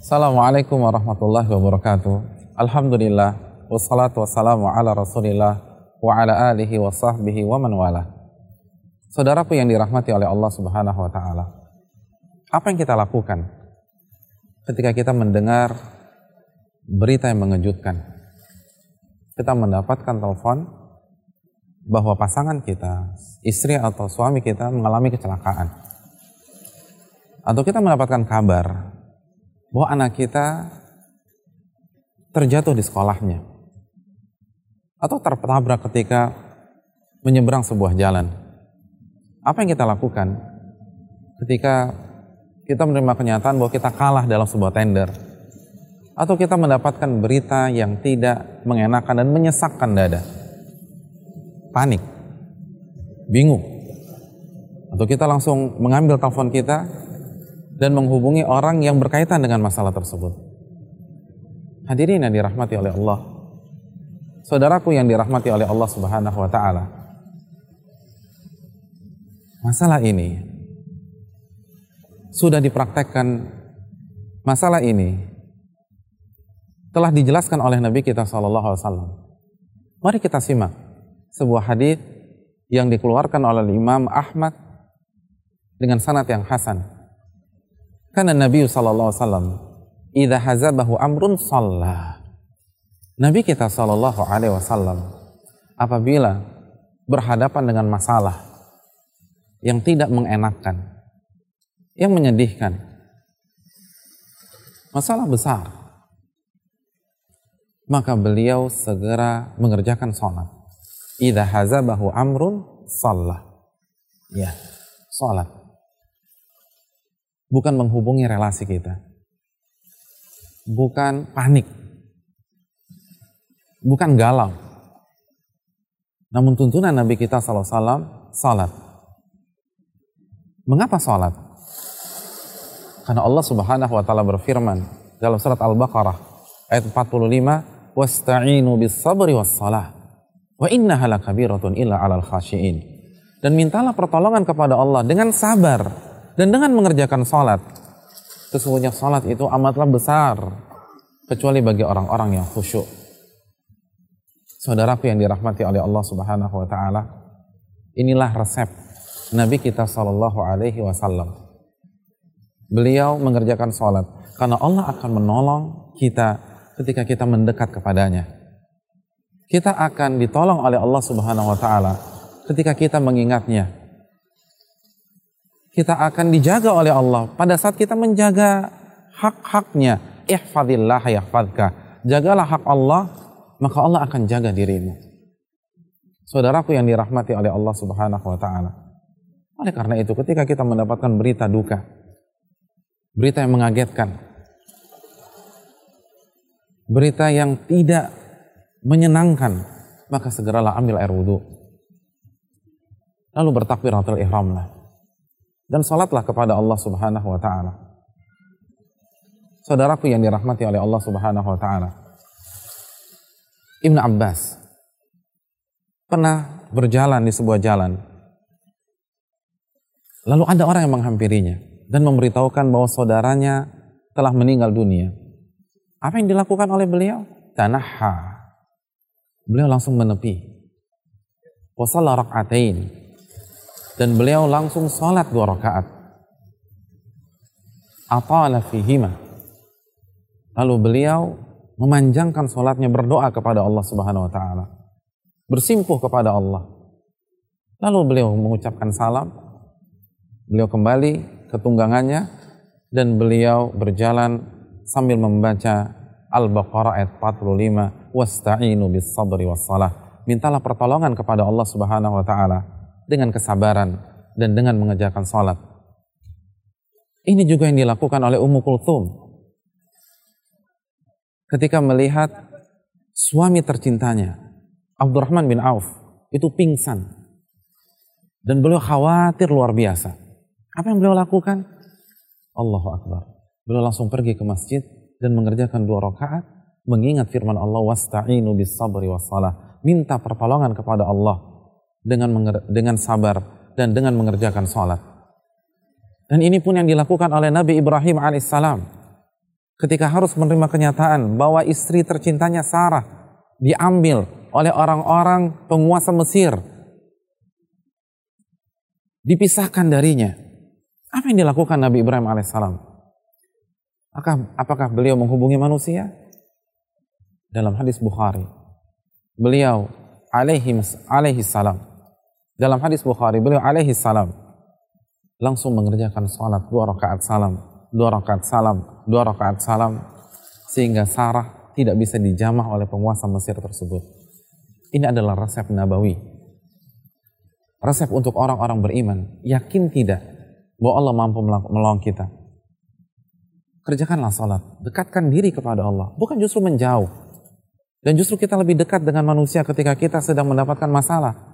Assalamualaikum warahmatullahi wabarakatuh. Alhamdulillah wassalatu wassalamu ala Rasulillah wa ala alihi wa sahbihi wa man wala. Saudaraku yang dirahmati oleh Allah Subhanahu wa taala. Apa yang kita lakukan ketika kita mendengar berita yang mengejutkan? Kita mendapatkan telepon bahwa pasangan kita, istri atau suami kita mengalami kecelakaan. Atau kita mendapatkan kabar bahwa anak kita terjatuh di sekolahnya atau tertabrak ketika menyeberang sebuah jalan. Apa yang kita lakukan ketika kita menerima kenyataan bahwa kita kalah dalam sebuah tender atau kita mendapatkan berita yang tidak mengenakan dan menyesakkan dada? Panik, bingung, atau kita langsung mengambil telepon kita dan menghubungi orang yang berkaitan dengan masalah tersebut. Hadirin yang dirahmati oleh Allah. Saudaraku yang dirahmati oleh Allah Subhanahu wa taala. Masalah ini sudah dipraktekkan masalah ini telah dijelaskan oleh Nabi kita Shallallahu Alaihi Wasallam. Mari kita simak sebuah hadis yang dikeluarkan oleh Imam Ahmad dengan sanad yang hasan karena Nabi wasallam idza hazabahu amrun shalla. Nabi kita sallallahu alaihi wasallam apabila berhadapan dengan masalah yang tidak mengenakkan, yang menyedihkan, masalah besar, maka beliau segera mengerjakan sholat. Idza hazabahu amrun shalla. Ya, sholat bukan menghubungi relasi kita. Bukan panik. Bukan galau. Namun tuntunan Nabi kita SAW, salat. Mengapa salat? Karena Allah Subhanahu wa taala berfirman dalam surat Al-Baqarah ayat 45, "Wasta'inu bis sabri was salah. Wa innaha lakabiratun illa 'alal khashiin." Dan mintalah pertolongan kepada Allah dengan sabar dan dengan mengerjakan sholat, sesungguhnya sholat itu amatlah besar, kecuali bagi orang-orang yang khusyuk. Saudaraku yang dirahmati oleh Allah Subhanahu wa taala, inilah resep Nabi kita Shallallahu alaihi wasallam. Beliau mengerjakan sholat karena Allah akan menolong kita ketika kita mendekat kepadanya. Kita akan ditolong oleh Allah Subhanahu wa taala ketika kita mengingatnya, kita akan dijaga oleh Allah pada saat kita menjaga hak-haknya. Ihfadillah yahfadka. Jagalah hak Allah, maka Allah akan jaga dirimu. Saudaraku yang dirahmati oleh Allah Subhanahu wa taala. Oleh karena itu ketika kita mendapatkan berita duka, berita yang mengagetkan, berita yang tidak menyenangkan, maka segeralah ambil air wudhu. Lalu bertakbiratul ihramlah dan salatlah kepada Allah Subhanahu wa taala. Saudaraku yang dirahmati oleh Allah Subhanahu wa taala. Ibn Abbas pernah berjalan di sebuah jalan. Lalu ada orang yang menghampirinya dan memberitahukan bahwa saudaranya telah meninggal dunia. Apa yang dilakukan oleh beliau? Tanaha. Beliau langsung menepi. Wasalla rak'atain dan beliau langsung sholat dua rakaat. Atala fihima. Lalu beliau memanjangkan sholatnya berdoa kepada Allah Subhanahu Wa Taala, bersimpuh kepada Allah. Lalu beliau mengucapkan salam, beliau kembali ke tunggangannya dan beliau berjalan sambil membaca Al-Baqarah ayat 45, "Wasta'inu bis sabri was salah." Mintalah pertolongan kepada Allah Subhanahu wa taala dengan kesabaran dan dengan mengerjakan sholat. Ini juga yang dilakukan oleh Ummu Kulthum. Ketika melihat suami tercintanya, Abdurrahman bin Auf, itu pingsan. Dan beliau khawatir luar biasa. Apa yang beliau lakukan? Allahu Akbar. Beliau langsung pergi ke masjid dan mengerjakan dua rakaat mengingat firman Allah wasta'inu bis sabri was. Minta pertolongan kepada Allah dengan dengan sabar dan dengan mengerjakan sholat. Dan ini pun yang dilakukan oleh Nabi Ibrahim alaihissalam. ketika harus menerima kenyataan bahwa istri tercintanya Sarah diambil oleh orang-orang penguasa Mesir, dipisahkan darinya. Apa yang dilakukan Nabi Ibrahim alaihissalam? Apakah, apakah beliau menghubungi manusia? Dalam hadis Bukhari, beliau alaihi, alaihi salam. Dalam hadis Bukhari, beliau alaihi salam langsung mengerjakan sholat dua rakaat salam, dua rakaat salam, dua rakaat salam, sehingga Sarah tidak bisa dijamah oleh penguasa Mesir tersebut. Ini adalah resep Nabawi. Resep untuk orang-orang beriman. Yakin tidak bahwa Allah mampu menolong kita. Kerjakanlah sholat. Dekatkan diri kepada Allah. Bukan justru menjauh. Dan justru kita lebih dekat dengan manusia ketika kita sedang mendapatkan masalah.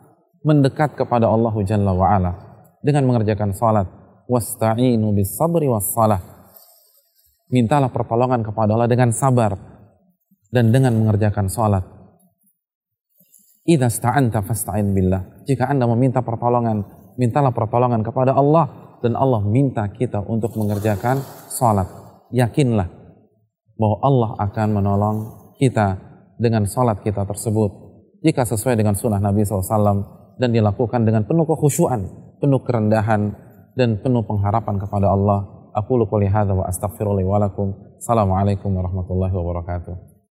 Mendekat kepada Allah Jalla wa'ala dengan mengerjakan salat. Wasta'inu bis sabri was salah. Mintalah pertolongan kepada Allah dengan sabar dan dengan mengerjakan salat. Idza sta'anta fasta'in billah. Jika Anda meminta pertolongan, mintalah pertolongan kepada Allah dan Allah minta kita untuk mengerjakan salat. Yakinlah bahwa Allah akan menolong kita dengan salat kita tersebut jika sesuai dengan sunnah Nabi SAW dan dilakukan dengan penuh kekhusyuan penuh kerendahan dan penuh pengharapan kepada Allah. Aku hadza wa astaghfirullah wa. Assalamualaikum warahmatullahi wabarakatuh.